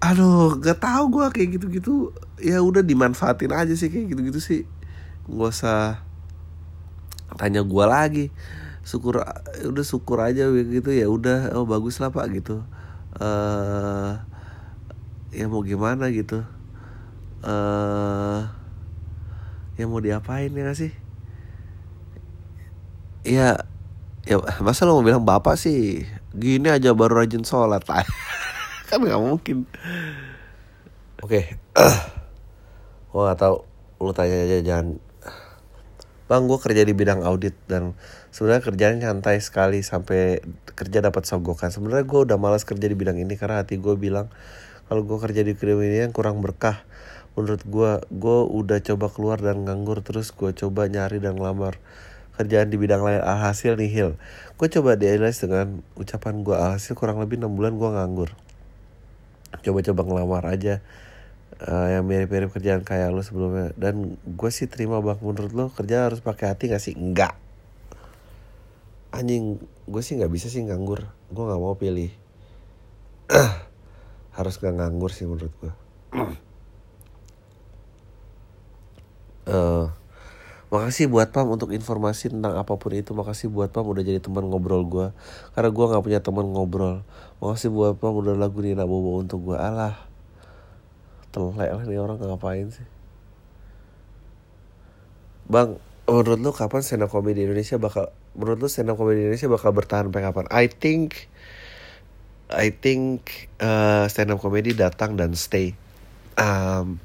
aduh gak tahu gue kayak gitu-gitu. Ya udah dimanfaatin aja sih kayak gitu-gitu sih. Nggak usah tanya gue lagi. Syukur udah syukur aja gitu. Ya udah oh bagus lah pak gitu. Eh ya mau gimana gitu. Eh ya mau diapain ya nggak sih? Ya ya masa lo mau bilang bapak sih gini aja baru rajin sholat. (laughs) Kan nggak mungkin. Oke. (clears throat) Gua nggak tahu lu tanya aja jangan. Bang gue kerja di bidang audit dan sebenarnya kerjanya nyantai sekali sampai kerja dapat sogokan. Sebenarnya gue udah malas kerja di bidang ini karena hati gue bilang kalau gue kerja di bidang ini yang kurang berkah. Menurut gue gue udah coba keluar dan nganggur terus gue coba nyari dan ngelamar kerjaan di bidang lain. Alhasil nihil gue coba dialis dengan ucapan gue alhasil kurang lebih enam bulan gue nganggur. Coba-coba ngelamar aja uh, yang mirip-mirip kerjaan kayak lo sebelumnya. Dan gue sih terima bang. Menurut lo kerja harus pakai hati gak sih? Enggak anjing gue sih nggak bisa sih nganggur. Gue nggak mau pilih (clears throat) harus gak nganggur sih menurut gue (clears throat) uh, Makasih buat Pam untuk informasi tentang apa pun itu. Makasih buat Pam udah jadi teman ngobrol gue. Karena gue nggak punya teman ngobrol. Makasih buat Pam udah lagu Nina Bobo untuk gue. Alah, telek lah nih orang ngapain sih. Bang, menurut lu kapan stand up comedy Indonesia bakal menurut lu stand up comedy Indonesia bakal bertahan sampai kapan? I think I think uh, stand up comedy datang dan stay. Um,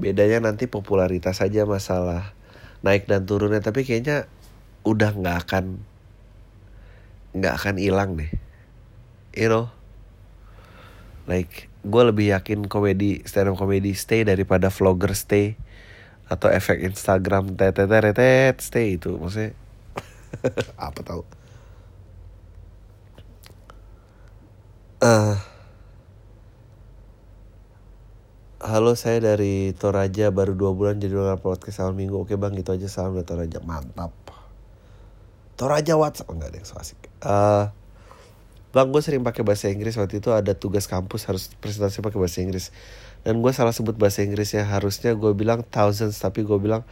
bedanya nanti popularitas saja masalah naik dan turunnya. Tapi kayaknya udah nggak akan nggak akan hilang deh. You know? Like gue lebih yakin komedi stand up comedy stay daripada vlogger stay atau efek Instagram tetetetetet stay itu. Maksudnya (laughs) apa tau uh, Halo saya dari Toraja baru dua bulan jadi orang podcast awal minggu. Oke bang gitu aja. Salam dari Toraja. Mantap. Toraja WhatsApp enggak ada yang so asik. Uh, Bang gue sering pakai bahasa Inggris. Waktu itu ada tugas kampus harus presentasi pakai bahasa Inggris. Dan gue salah sebut bahasa Inggrisnya harusnya gue bilang thousands tapi gue bilang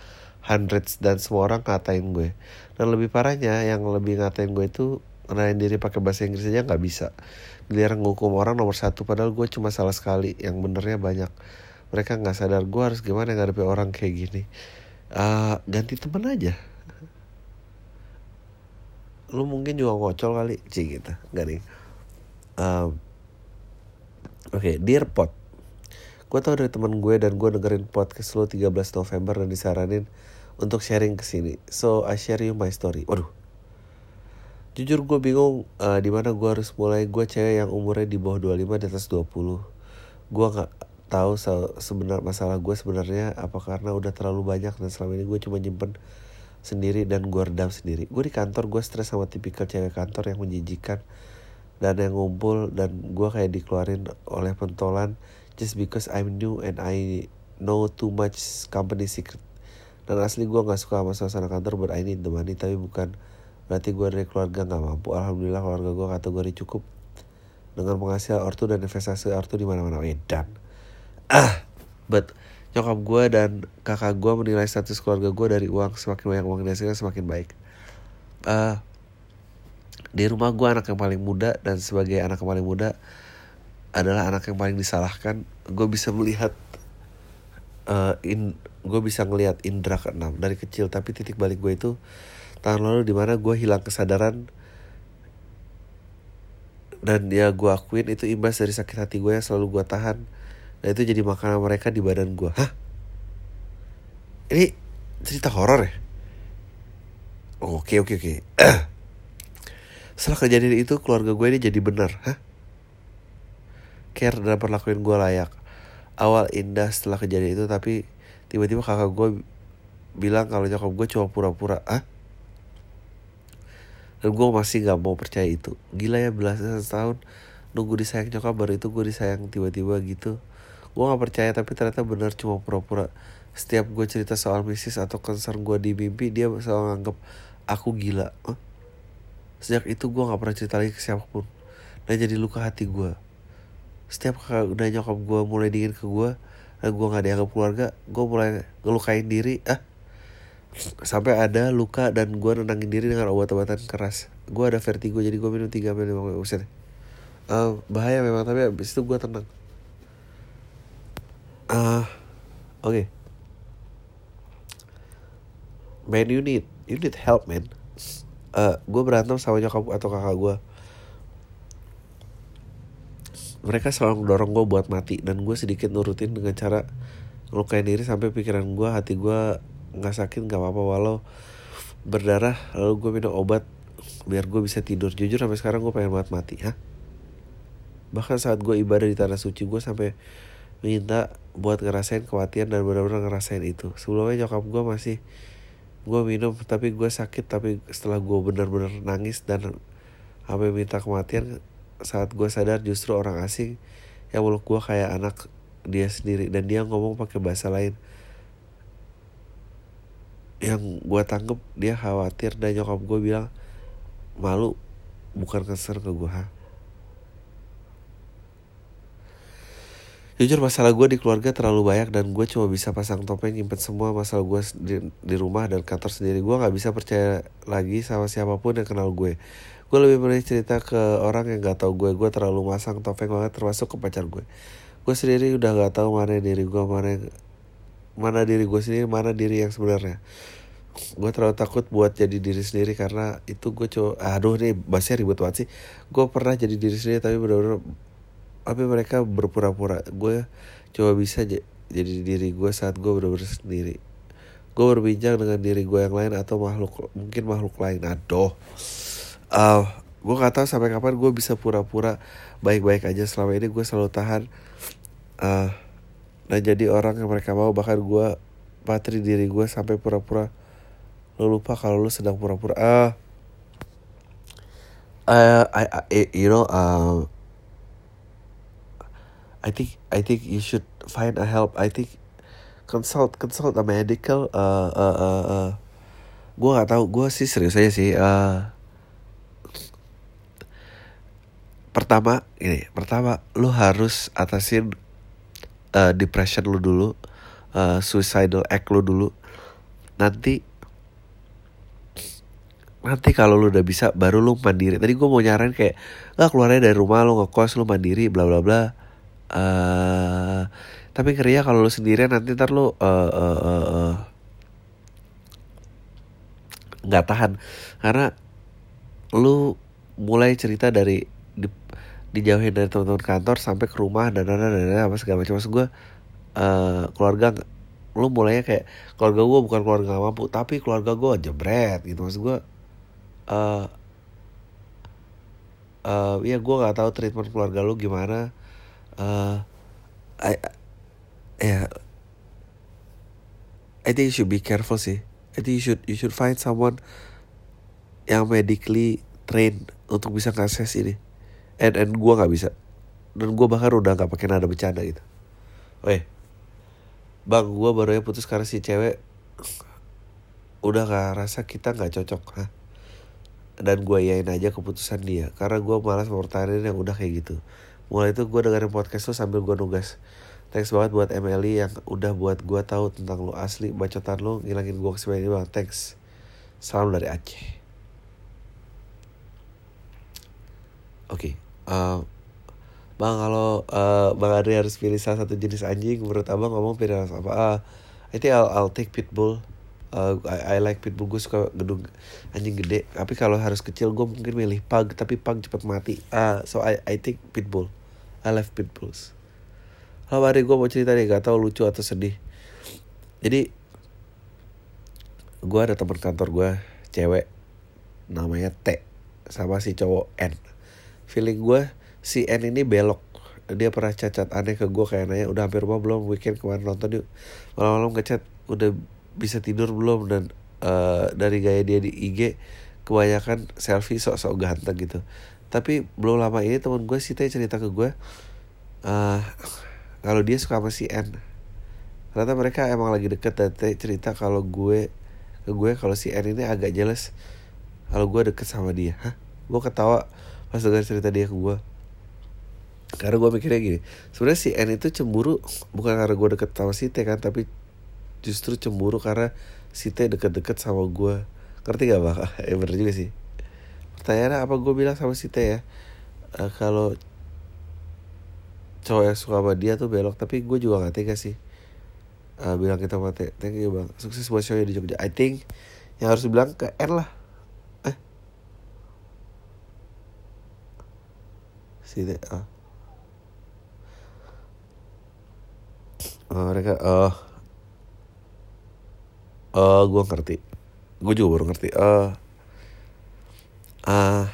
hundreds. Dan semua orang ngatain gue. Dan lebih parahnya yang lebih ngatain gue itu ngenalin diri pakai bahasa Inggris aja nggak bisa giliran ngukum orang nomor satu padahal gue cuma salah sekali. Yang benernya banyak. Mereka nggak sadar gue harus gimana ngadepi orang kayak gini? Uh, ganti temen aja. Lu mungkin juga ngocol kali sih gitu. Nggak nih oke okay, dear pot gue tau dari temen gue dan gue dengerin podcast lo 13 November dan disaranin untuk sharing ke sini. So I share you my story. Waduh Jujur gue bingung uh, di mana gue harus mulai. Gue cewek yang umurnya di bawah 25 di atas 20. Gue nggak tahu sebenar masalah gue sebenarnya apa karena udah terlalu banyak dan selama ini gue cuma nyimpen sendiri dan gue redam sendiri. Gue di kantor gue stres sama tipikal cewek kantor yang menjijikan dan yang ngumpul dan gue kayak dikeluarin oleh pentolan just because I'm new and I know too much company secret. Dan asli gue nggak suka sama suasana kantor but I need the money tapi bukan Berarti gue dari keluarga gak mampu. Alhamdulillah keluarga gue kategori cukup dengan penghasilan ortu dan investasi ortu di mana-mana edan. Ah, but nyokap gue dan kakak gue menilai status keluarga gue dari uang semakin banyak uang dihasilkan semakin baik. Uh, di rumah gue anak yang paling muda dan sebagai anak yang paling muda adalah anak yang paling disalahkan. Gue bisa melihat uh, in gue bisa ngelihat indra keenam dari kecil tapi titik balik gue itu tahun lalu di mana gue hilang kesadaran. Dan dia gue akuin itu imbas dari sakit hati gue yang selalu gue tahan. Dan itu jadi makanan mereka di badan gue hah? Ini cerita horor ya? Oke oke oke. (clears throat) Setelah kejadian itu keluarga gue ini jadi benar. Hah? Care dan perlakuin gue layak. Awal indah setelah kejadian itu tapi tiba-tiba kakak gue bilang kalau nyokap gue cuma pura-pura. Ah dan gue masih gak mau percaya itu. Gila ya belasan tahun nunggu disayang nyokap baru itu gue disayang tiba-tiba gitu. Gue gak percaya tapi ternyata benar cuma pura-pura. Setiap gue cerita soal misis atau concern gue di mimpi dia selalu nganggep aku gila. Huh? sejak itu gue gak pernah cerita lagi ke siapa pun. Dan jadi luka hati gue setiap udah nyokap gue mulai dingin ke gue dan gue gak dianggap keluarga gue mulai ngelukain diri. Ah sampai ada luka dan gue nenangin diri dengan obat-obatan keras. Gue ada vertigo jadi gue minum tiga mili lima uset uh, bahaya memang tapi abis itu gue tenang. Uh, oke. Okay. man you need you need help man. Uh, gue berantem sama nyokap atau kakak gue mereka selalu mendorong gue buat mati dan gue sedikit nurutin dengan cara ngelukain diri sampai pikiran gue hati gue nggak sakit nggak apa-apa walau berdarah lalu gue minum obat biar gue bisa tidur. Jujur sampai sekarang gue pengen banget mati ha bahkan saat gue ibadah di tanah suci gue sampai minta buat ngerasain kematian dan benar-benar ngerasain itu. Sebelumnya nyokap gue masih gue minum tapi gue sakit tapi setelah gue benar-benar nangis dan sampai minta kematian saat gue sadar justru orang asing yang meluk gue kayak anak dia sendiri. Dan dia ngomong pakai bahasa lain yang gue tanggep dia khawatir dan nyokap gue bilang malu bukan keser ke gue Jujur masalah gue di keluarga terlalu banyak dan gue cuma bisa pasang topeng nyimpen semua masalah gue di, di rumah dan kantor sendiri. Gue gak bisa percaya lagi sama siapa pun yang kenal gue. Gue lebih berani cerita ke orang yang gak tahu gue. Gue terlalu masang topeng banget termasuk ke pacar gue. Gue sendiri udah gak tahu mana diri gue, mana mana diri gue sendiri, mana diri yang sebenarnya. Gue terlalu takut buat jadi diri sendiri karena itu gue coba, aduh nih bahasnya ribet banget sih. Gue pernah jadi diri sendiri tapi bener-bener tapi mereka berpura-pura. Gue coba bisa jadi diri gue saat gue benar-benar sendiri. Gue berbincang dengan diri gue yang lain atau makhluk mungkin makhluk lain. Aduh. Uh, gue gak tahu sampai kapan gue bisa pura-pura baik-baik aja. Selama ini gue selalu tahan uh, dan jadi orang yang mereka mau. Bahkan gue patri diri gue sampai pura-pura lo lupa kalau lo sedang pura-pura ah uh, I, I, you know uh, I think I think you should find a help. I think consult consult a medical. Uh, uh, uh, uh. Gue nggak tahu. Gue sih serius aja sih. Uh, pertama ini pertama lu harus atasin uh, depression lu dulu, uh, suicidal act lu dulu. Nanti nanti kalau lu udah bisa baru lu mandiri. Tadi gue mau nyaran kayak nggak keluarnya dari rumah lu ngekos lu mandiri bla bla bla. Uh, tapi ngeri ya kalau lu sendirian nanti ntar lu uh, uh, uh, uh, nggak tahan. Karena lu mulai cerita dari di, dijauhin dari teman-teman kantor sampai ke rumah dan dan dan, apa segala macam. Maksud gue uh, keluarga lu mulainya kayak keluarga gue bukan keluarga mampu tapi keluarga gue jebret gitu. Maksud gue uh, uh, ya gue nggak tahu treatment keluarga lu gimana. Uh, I yeah I think you should be careful sih. I think you should you should find someone yang medically trained untuk bisa ngakses ini. And and gue nggak bisa. Dan gue bahkan udah nggak pakai nada bercanda gitu. Weh. Bang gue baru ya putus karena si cewek udah gak rasa kita nggak cocok Hah? Dan gue yain aja keputusan dia. Karena gue malas mempertahankan yang udah kayak gitu. Mulai itu gue dengerin podcast lu sambil gue nugas. Thanks banget buat Emily yang udah buat gue tahu tentang lu asli bacotan lu ngilangin gue kesempatan ini bang thanks. Salam dari Aceh. Oke okay. uh, bang kalau uh, bang Adri harus pilih salah satu jenis anjing. Menurut abang ngomong pilih apa? Ah I think I'll, I'll take pitbull uh, I, I like pitbull gue suka gedung anjing gede. Tapi kalau harus kecil gue mungkin milih pug tapi pug cepat mati. Uh, so I I take pitbull. I love pitbulls. Halo hari gue mau cerita nih gak tau lucu atau sedih. Jadi gue ada teman kantor gue cewek namanya T sama si cowok N. Feeling gue si N ini belok. Dia pernah cacat aneh ke gue kayak nanya udah hampir rumah belum? Weekend kemarin nonton yuk. Malam-malam ngechat udah bisa tidur belum? Dan uh, dari gaya dia di IG kebanyakan selfie sok-sok ganteng gitu. Tapi belum lama ini teman gue sih cerita ke gue uh, kalau dia suka sama si N. Ternyata mereka emang lagi deket dan cerita kalau gue ke gue kalau si N ini agak jelas kalau gue deket sama dia hah? Gue ketawa pas dengar cerita dia ke gue. Karena gue mikirnya gini sebenarnya si N itu cemburu bukan karena gue deket sama si T kan tapi justru cemburu karena si T deket-deket sama gue ngerti gak bang? (laughs) ya bener juga sih. Pertanyaannya apa gue bilang sama si T ya? Uh, kalau cowok yang suka sama dia tuh belok tapi gue juga gak tega sih. Uh, bilang kita sama T. Thank you bang. Sukses buat show di Jogja. I think yang harus dibilang ke R lah. Eh. Si T uh. Oh, mereka oh uh, gue ngerti. Gue juga baru ngerti. Uh, uh,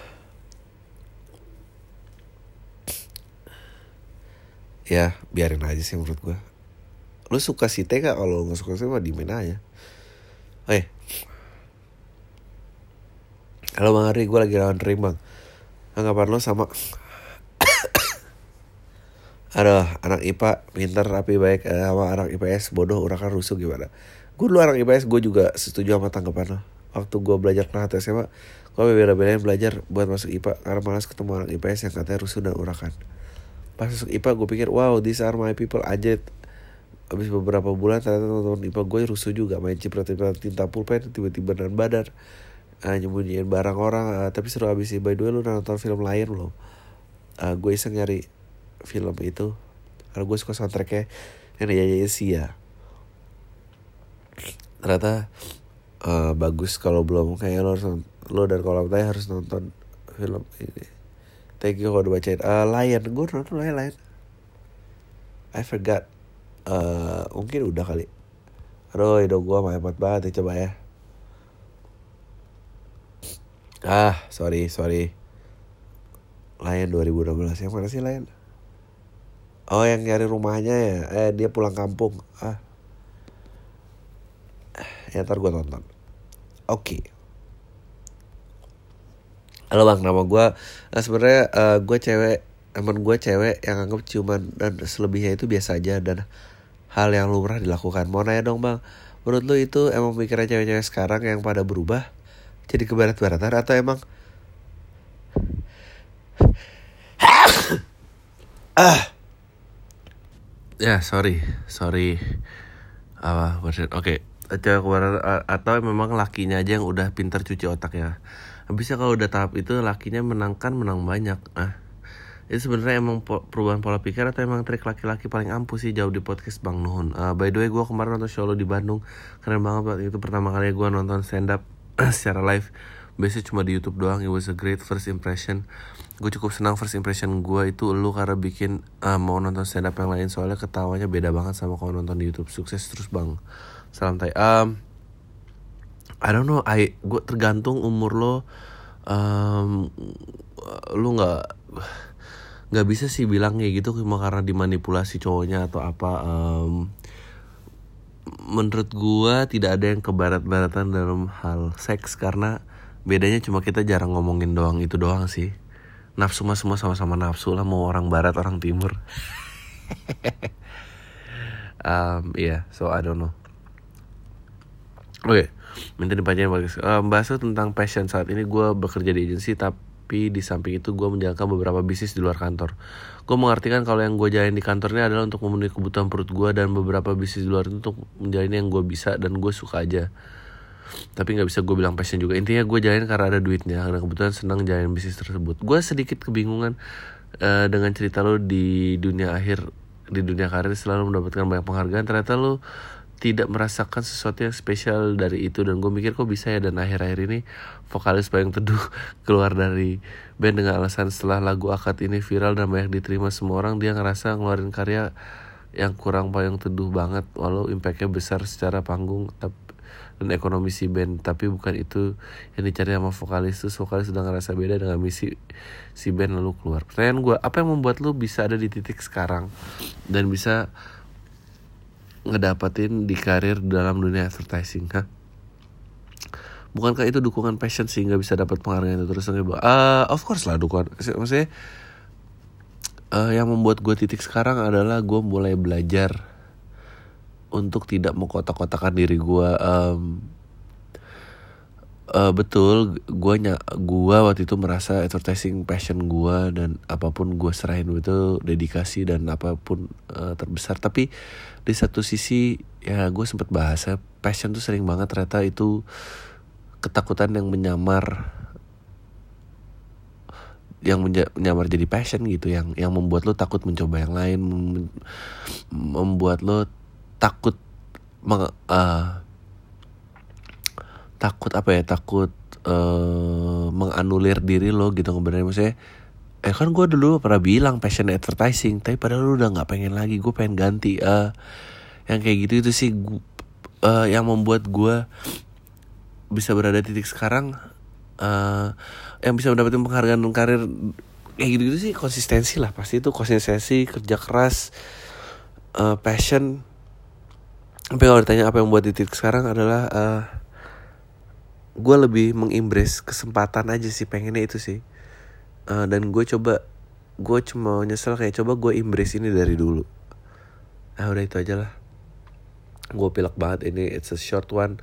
ya biarin aja sih menurut gue lu suka si T gak kalau nggak suka sih mah dimain aja. Eh kalau bang Ari. Gue lagi lawan ring bang. Anggapan lo sama. (coughs) Aduh, anak IPA pinter tapi baik. Eh, sama anak IPS bodoh urakan rusuh gimana? Gue dulu IPS gue juga setuju sama tanggapan lo. Waktu gue belajar nahat SMA, gue bela-belain belajar buat masuk IPA karena malas ketemu anak IPS yang katanya rusuh dan urakan. Pas masuk IPA gue pikir, wow, these are my people aja. Abis beberapa bulan ternyata teman-teman IPA gue rusuh juga main ciprat-ciprat tinta pulpen tiba-tiba dan badan uh, nyembunyiin barang orang uh, tapi seru abis sih by the way lu nonton film lain belum uh, gue iseng nyari film itu karena gue suka soundtracknya yang nyanyi Sia ternyata uh, bagus kalau belum. Kayak lo harus lo dan kalau tanya harus nonton film ini. Thank you kalau udah bacain uh, Lion gue nonton Lion Lion. I forgot. Uh, mungkin udah kali. Aduh hidup gue hebat banget ya coba ya. Ah sorry sorry. Lion 2016 yang mana sih Lion? Oh yang nyari rumahnya ya? Eh dia pulang kampung. Ah ya ntar gue tonton. Oke. Okay. halo bang. Nama gue nah, sebenarnya uh, gue cewek teman gue cewek yang anggap ciuman dan selebihnya itu biasa aja dan hal yang lumrah dilakukan. Mau nanya dong bang. Menurut lu itu emang pikiran cewek-cewek sekarang yang pada berubah jadi ke barat-baratan atau emang (coughs) ah. Ya sorry. Sorry. Apa oke. okay. Cewek kebarat atau memang lakinya aja yang udah pintar cuci otak ya. Bisa kalau udah tahap itu lakinya menangkan menang banyak. Ah itu sebenarnya emang perubahan pola pikir atau emang trik laki-laki paling ampuh sih jauh di podcast Bang Nuhun. Uh, by the way gue kemarin nonton show lo di Bandung. Keren banget itu pertama kali gue nonton stand up (clears throat) secara live. Biasanya cuma di YouTube doang. It was a great first impression. Gue cukup senang first impression gue itu lu karena bikin uh, mau nonton stand up yang lain. Soalnya ketawanya beda banget sama kalau nonton di YouTube. Sukses terus bang salam tay um, I don't know I gue tergantung umur lo. Um, lu nggak nggak bisa sih bilang kayak gitu cuma karena dimanipulasi cowoknya atau apa. Um, menurut gua tidak ada yang kebarat-baratan dalam hal seks karena bedanya cuma kita jarang ngomongin doang itu doang sih. Nafsu mah semua sama-sama nafsu lah mau orang barat orang timur. (laughs) Um, yeah so I don't know oke minta dipanjangin um, bahas tentang passion. Saat ini gue bekerja di agensi tapi di samping itu gue menjalankan beberapa bisnis di luar kantor. Gue mengartikan kalau yang gue jalanin di kantor ini adalah untuk memenuhi kebutuhan perut gue dan beberapa bisnis di luar itu untuk menjalani yang gue bisa dan gue suka aja. Tapi nggak bisa gue bilang passion juga. Intinya gue jalanin karena ada duitnya karena kebetulan senang jalanin bisnis tersebut. Gue sedikit kebingungan uh, dengan cerita lo di dunia akhir di dunia karir selalu mendapatkan banyak penghargaan. Ternyata lo tidak merasakan sesuatu yang spesial dari itu. Dan gue mikir kok bisa ya? Dan akhir-akhir ini vokalis paling teduh (laughs) keluar dari band dengan alasan setelah lagu akad ini viral dan banyak diterima semua orang dia ngerasa ngeluarin karya yang kurang payung teduh banget. Walau impactnya besar secara panggung dan ekonomi si band. Tapi bukan itu yang dicari sama vokalis. Tuh vokalis sudah ngerasa beda dengan misi si band lalu keluar. Pertanyaan gue apa yang membuat lu bisa ada di titik sekarang? Dan bisa ngedapatin di karir dalam dunia advertising ha bukankah itu dukungan passion sehingga bisa dapat penghargaan itu? Terus uh, of course lah dukungan maksudnya uh, yang membuat gue titik sekarang adalah gue mulai belajar untuk tidak mengkotak-kotakan diri gue um, uh, betul gue gua waktu itu merasa advertising passion gue dan apa pun gue serahin itu dedikasi dan apa pun uh, terbesar. Tapi di satu sisi ya gue sempet bahasa passion tuh sering banget ternyata itu ketakutan yang menyamar yang menyamar jadi passion gitu yang yang membuat lo takut mencoba yang lain membuat lo takut meng, uh, takut apa ya takut uh, menganulir diri lo gitu sebenarnya maksudnya eh kan gue dulu pernah bilang passion advertising tapi padahal lu udah nggak pengen lagi gue pengen ganti uh, yang kayak gitu itu sih uh, yang membuat gue bisa berada titik sekarang uh, yang bisa mendapatkan penghargaan karir kayak gitu gitu sih konsistensi lah. Pasti itu konsistensi kerja keras uh, passion. Tapi kalau ditanya apa yang buat di titik sekarang adalah uh, gue lebih mengimbres kesempatan aja sih pengennya itu sih. Uh, dan gue coba gue cuma nyesel kayak coba gue embrace ini dari dulu. Ah udah itu aja lah. Gue pilek banget ini it's a short one.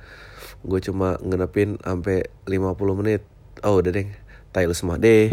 Gue cuma ngenepin sampai 50 menit. Oh udah deh tayo semua. Deh